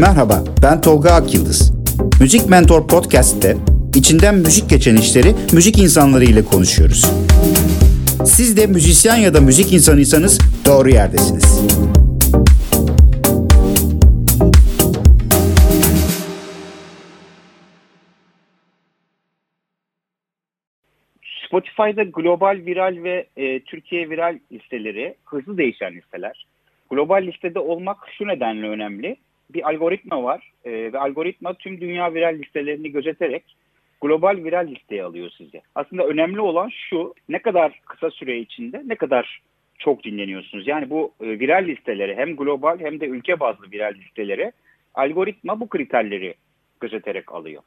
Merhaba, ben Tolga Akyıldız. Müzik Mentor Podcast'te içinden müzik geçen işleri müzik insanları ile konuşuyoruz. Siz de müzisyen ya da müzik insanıysanız doğru yerdesiniz. Spotify'da global viral ve e, Türkiye viral listeleri hızlı değişen listeler. Global listede olmak şu nedenle önemli. Bir algoritma var e, ve algoritma tüm dünya viral listelerini gözeterek global viral listeye alıyor sizi. Aslında önemli olan şu ne kadar kısa süre içinde ne kadar çok dinleniyorsunuz. Yani bu e, viral listeleri hem global hem de ülke bazlı viral listeleri algoritma bu kriterleri gözeterek alıyor.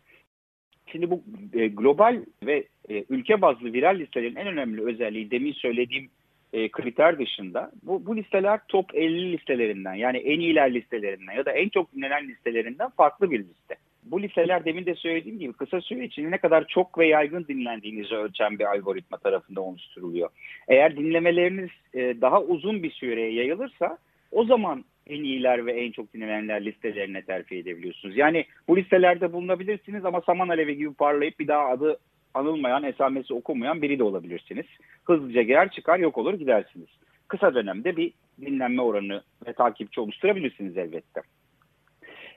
Şimdi bu e, global ve e, ülke bazlı viral listelerin en önemli özelliği demin söylediğim e, kriter dışında bu, bu listeler top 50 listelerinden yani en iyiler listelerinden ya da en çok dinlenen listelerinden farklı bir liste. Bu listeler demin de söylediğim gibi kısa süre içinde ne kadar çok ve yaygın dinlendiğinizi ölçen bir algoritma tarafından oluşturuluyor. Eğer dinlemeleriniz e, daha uzun bir süreye yayılırsa o zaman en iyiler ve en çok dinlenenler listelerine terfi edebiliyorsunuz. Yani bu listelerde bulunabilirsiniz ama saman alevi gibi parlayıp bir daha adı anılmayan, esamesi okunmayan biri de olabilirsiniz. Hızlıca girer çıkar yok olur gidersiniz. Kısa dönemde bir dinlenme oranı ve takipçi oluşturabilirsiniz elbette.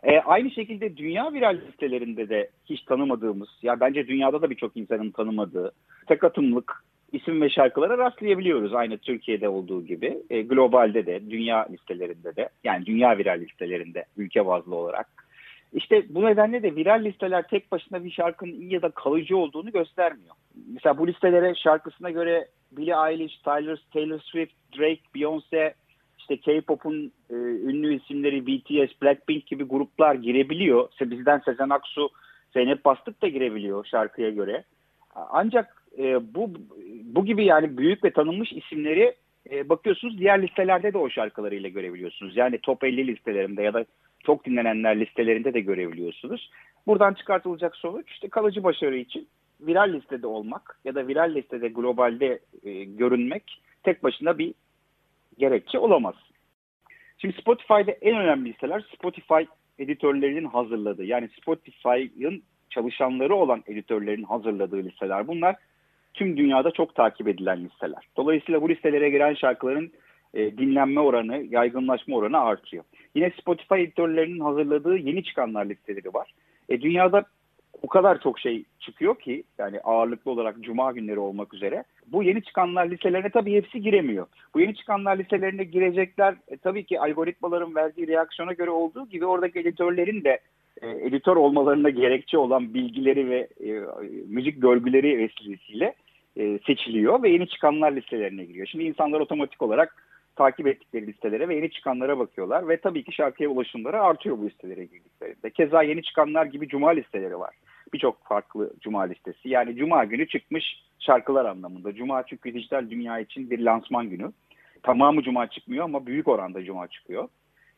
E, aynı şekilde dünya viral listelerinde de hiç tanımadığımız, ya bence dünyada da birçok insanın tanımadığı tek atımlık isim ve şarkılara rastlayabiliyoruz. Aynı Türkiye'de olduğu gibi. E, globalde de, dünya listelerinde de, yani dünya viral listelerinde ülke bazlı olarak. İşte bu nedenle de viral listeler tek başına bir şarkının iyi ya da kalıcı olduğunu göstermiyor. Mesela bu listelere şarkısına göre Billie Eilish, Tyler, Taylor Swift, Drake, Beyoncé, işte K-pop'un e, ünlü isimleri BTS, Blackpink gibi gruplar girebiliyor. İşte bizden Sezen Aksu, Zeynep Bastık da girebiliyor şarkıya göre. Ancak e, bu bu gibi yani büyük ve tanınmış isimleri e, bakıyorsunuz diğer listelerde de o şarkılarıyla görebiliyorsunuz. Yani top 50 listelerinde ya da çok dinlenenler listelerinde de görebiliyorsunuz. Buradan çıkartılacak sonuç işte kalıcı başarı için viral listede olmak ya da viral listede globalde e, görünmek tek başına bir gerekçe olamaz. Şimdi Spotify'da en önemli listeler Spotify editörlerinin hazırladığı yani Spotify'ın çalışanları olan editörlerin hazırladığı listeler. Bunlar tüm dünyada çok takip edilen listeler. Dolayısıyla bu listelere giren şarkıların e, dinlenme oranı, yaygınlaşma oranı artıyor. Yine Spotify editörlerinin hazırladığı yeni çıkanlar listeleri var. E, dünyada o kadar çok şey çıkıyor ki yani ağırlıklı olarak cuma günleri olmak üzere. Bu yeni çıkanlar listelerine tabii hepsi giremiyor. Bu yeni çıkanlar listelerine girecekler e, tabii ki algoritmaların verdiği reaksiyona göre olduğu gibi oradaki editörlerin de e, editör olmalarına gerekçe olan bilgileri ve e, müzik görgüleri vesilesiyle e, seçiliyor ve yeni çıkanlar listelerine giriyor. Şimdi insanlar otomatik olarak takip ettikleri listelere ve yeni çıkanlara bakıyorlar ve tabii ki şarkıya ulaşımları artıyor bu listelere girdiklerinde. Keza yeni çıkanlar gibi cuma listeleri var. Birçok farklı cuma listesi. Yani cuma günü çıkmış şarkılar anlamında. Cuma çünkü dijital dünya için bir lansman günü. Tamamı cuma çıkmıyor ama büyük oranda cuma çıkıyor.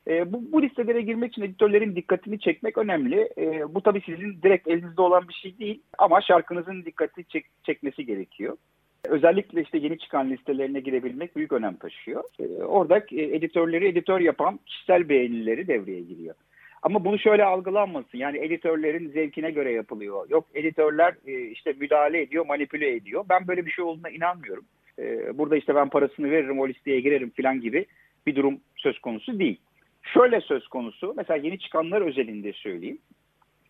E, bu, bu listelere girmek için editörlerin dikkatini çekmek önemli. E, bu tabii sizin direkt elinizde olan bir şey değil ama şarkınızın dikkati çek, çekmesi gerekiyor. Özellikle işte yeni çıkan listelerine girebilmek büyük önem taşıyor. E, orada e, editörleri editör yapan kişisel beğenileri devreye giriyor. Ama bunu şöyle algılanmasın. Yani editörlerin zevkine göre yapılıyor. Yok editörler e, işte müdahale ediyor, manipüle ediyor. Ben böyle bir şey olduğuna inanmıyorum. E, burada işte ben parasını veririm, o listeye girerim falan gibi bir durum söz konusu değil. Şöyle söz konusu, mesela yeni çıkanlar özelinde söyleyeyim.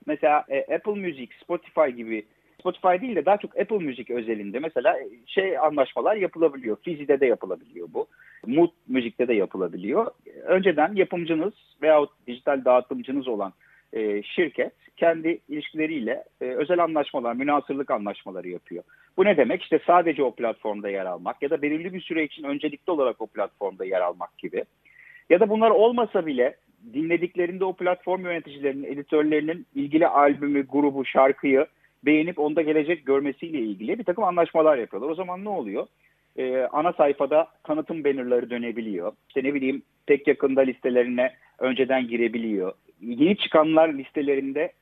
Mesela Apple Music, Spotify gibi Spotify değil de daha çok Apple Music özelinde mesela e, şey anlaşmalar yapılabiliyor. Fizi'de de yapılabiliyor bu. Mood Müzik'te de yapılabiliyor. Önceden yapımcınız veyahut dijital dağıtımcınız olan e, şirket kendi ilişkileriyle e, özel anlaşmalar, münasırlık anlaşmaları yapıyor. Bu ne demek? İşte sadece o platformda yer almak ya da belirli bir süre için öncelikli olarak o platformda yer almak gibi. Ya da bunlar olmasa bile dinlediklerinde o platform yöneticilerinin, editörlerinin ilgili albümü, grubu, şarkıyı beğenip onda gelecek görmesiyle ilgili bir takım anlaşmalar yapıyorlar. O zaman ne oluyor? Ee, ana sayfada tanıtım bannerları dönebiliyor. İşte ne bileyim tek yakında listelerine önceden girebiliyor. Yeni çıkanlar listelerinde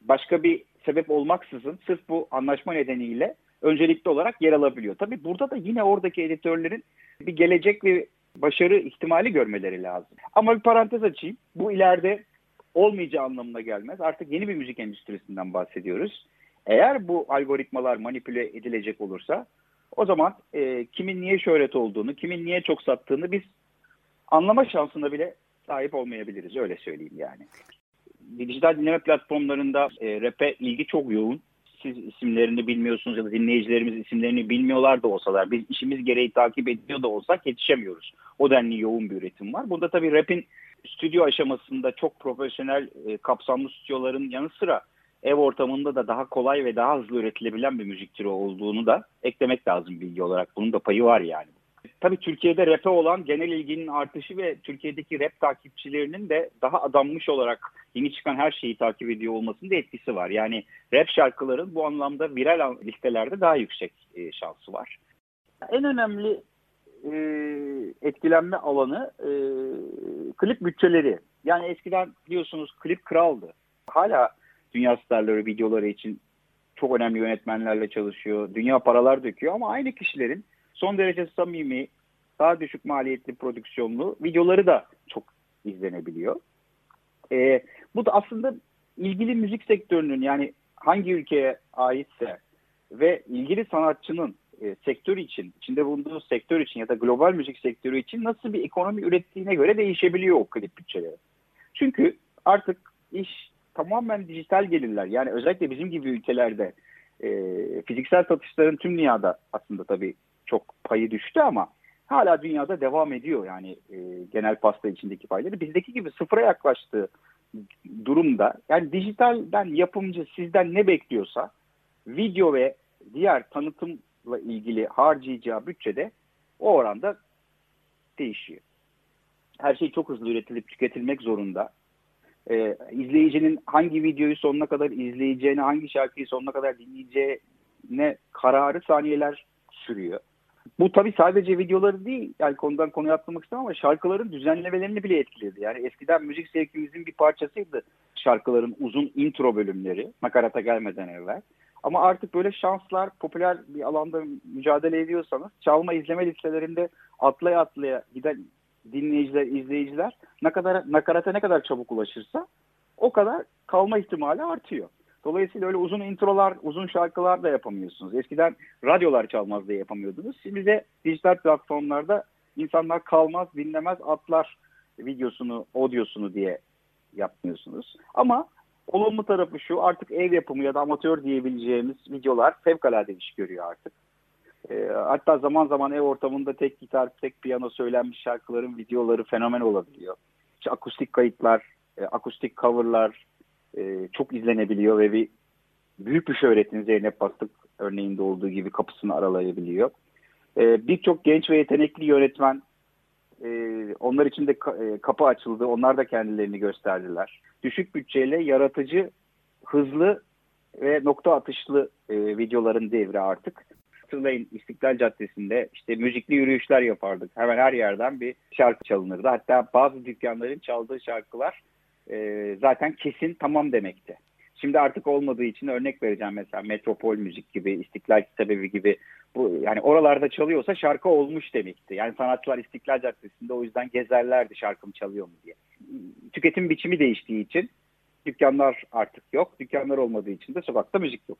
başka bir sebep olmaksızın sırf bu anlaşma nedeniyle öncelikli olarak yer alabiliyor. Tabii burada da yine oradaki editörlerin bir gelecek ve başarı ihtimali görmeleri lazım. Ama bir parantez açayım. Bu ileride olmayacağı anlamına gelmez. Artık yeni bir müzik endüstrisinden bahsediyoruz. Eğer bu algoritmalar manipüle edilecek olursa o zaman e, kimin niye şöhret olduğunu, kimin niye çok sattığını biz anlama şansına bile sahip olmayabiliriz. Öyle söyleyeyim yani. Dijital dinleme platformlarında e, rap'e ilgi çok yoğun. Siz isimlerini bilmiyorsunuz ya da dinleyicilerimiz isimlerini bilmiyorlar da olsalar, biz işimiz gereği takip ediyor da olsak yetişemiyoruz. O denli yoğun bir üretim var. Burada tabii rap'in stüdyo aşamasında çok profesyonel, e, kapsamlı stüdyoların yanı sıra ev ortamında da daha kolay ve daha hızlı üretilebilen bir müzik türü olduğunu da eklemek lazım bilgi olarak. Bunun da payı var yani. Tabii Türkiye'de rap'e olan genel ilginin artışı ve Türkiye'deki rap takipçilerinin de daha adanmış olarak yeni çıkan her şeyi takip ediyor olmasının da etkisi var. Yani rap şarkıların bu anlamda viral listelerde daha yüksek e, şansı var. En önemli e, etkilenme alanı e, klip bütçeleri. Yani eskiden biliyorsunuz klip kraldı. Hala dünya starları videoları için çok önemli yönetmenlerle çalışıyor. Dünya paralar döküyor ama aynı kişilerin son derece samimi, daha düşük maliyetli prodüksiyonlu videoları da çok izlenebiliyor. E, bu da aslında ilgili müzik sektörünün yani hangi ülkeye aitse ve ilgili sanatçının e, sektör için, içinde bulunduğu sektör için ya da global müzik sektörü için nasıl bir ekonomi ürettiğine göre değişebiliyor o klip bütçeleri. Çünkü artık iş tamamen dijital gelirler. Yani özellikle bizim gibi ülkelerde e, fiziksel satışların tüm dünyada aslında tabii çok payı düştü ama hala dünyada devam ediyor yani e, genel pasta içindeki payları. Bizdeki gibi sıfıra yaklaştığı durumda yani dijitalden yapımcı sizden ne bekliyorsa video ve diğer tanıtımla ilgili harcayacağı bütçede o oranda değişiyor. Her şey çok hızlı üretilip tüketilmek zorunda. Ee, izleyicinin hangi videoyu sonuna kadar izleyeceğine, hangi şarkıyı sonuna kadar dinleyeceğine kararı saniyeler sürüyor. Bu tabii sadece videoları değil, yani konudan konuya atlamak istemem ama şarkıların düzenlemelerini bile etkiledi. Yani eskiden müzik zevkimizin bir parçasıydı şarkıların uzun intro bölümleri, makarata gelmeden evvel. Ama artık böyle şanslar, popüler bir alanda mücadele ediyorsanız çalma izleme listelerinde atlaya atlaya giden dinleyiciler, izleyiciler ne kadar nakarata ne kadar çabuk ulaşırsa o kadar kalma ihtimali artıyor. Dolayısıyla öyle uzun introlar, uzun şarkılar da yapamıyorsunuz. Eskiden radyolar çalmaz diye yapamıyordunuz. Şimdi de dijital platformlarda insanlar kalmaz, dinlemez, atlar videosunu, audiosunu diye yapmıyorsunuz. Ama olumlu tarafı şu artık ev yapımı ya da amatör diyebileceğimiz videolar fevkalade iş görüyor artık. E, hatta zaman zaman ev ortamında tek gitar, tek piyano söylenmiş şarkıların videoları fenomen olabiliyor. İşte akustik kayıtlar, e, akustik coverlar, e, çok izlenebiliyor ve bir büyük bir şöhretin Zeynep Bastık örneğinde olduğu gibi kapısını aralayabiliyor. E, Birçok genç ve yetenekli yönetmen e, onlar için de ka- kapı açıldı. Onlar da kendilerini gösterdiler. Düşük bütçeyle yaratıcı, hızlı ve nokta atışlı videoların devri artık. Hatırlayın İstiklal Caddesi'nde işte müzikli yürüyüşler yapardık. Hemen her yerden bir şarkı çalınırdı. Hatta bazı dükkanların çaldığı şarkılar e, zaten kesin tamam demekti. Şimdi artık olmadığı için örnek vereceğim mesela Metropol Müzik gibi, İstiklal Kitabevi gibi bu yani oralarda çalıyorsa şarkı olmuş demekti. Yani sanatçılar İstiklal Caddesi'nde o yüzden gezerlerdi şarkım çalıyor mu diye. Tüketim biçimi değiştiği için dükkanlar artık yok. Dükkanlar olmadığı için de sokakta müzik yok.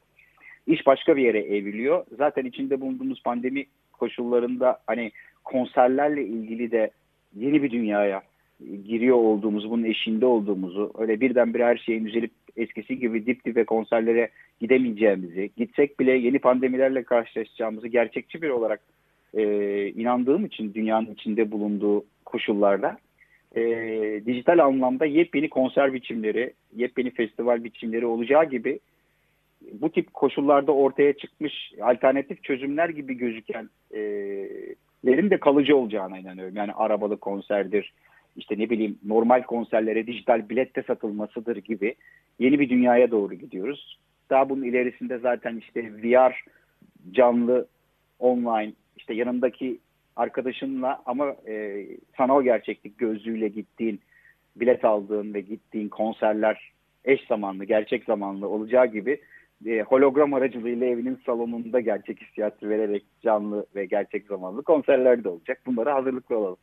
İş başka bir yere evriliyor. Zaten içinde bulunduğumuz pandemi koşullarında hani konserlerle ilgili de yeni bir dünyaya giriyor olduğumuzu, bunun eşinde olduğumuzu, öyle birdenbire her şeyin düzelip eskisi gibi dip dibe konserlere gidemeyeceğimizi, gitsek bile yeni pandemilerle karşılaşacağımızı gerçekçi bir olarak e, inandığım için dünyanın içinde bulunduğu koşullarda e, dijital anlamda yepyeni konser biçimleri, yepyeni festival biçimleri olacağı gibi bu tip koşullarda ortaya çıkmış alternatif çözümler gibi gözükenlerin de kalıcı olacağına inanıyorum. Yani arabalı konserdir, işte ne bileyim normal konserlere dijital bilette satılmasıdır gibi yeni bir dünyaya doğru gidiyoruz. Daha bunun ilerisinde zaten işte VR canlı online işte yanındaki arkadaşınla ama e, sanal gerçeklik gözlüğüyle gittiğin bilet aldığın ve gittiğin konserler eş zamanlı, gerçek zamanlı olacağı gibi e, hologram aracılığıyla evinin salonunda gerçek hissiyatı vererek canlı ve gerçek zamanlı konserler de olacak. Bunlara hazırlıklı olalım.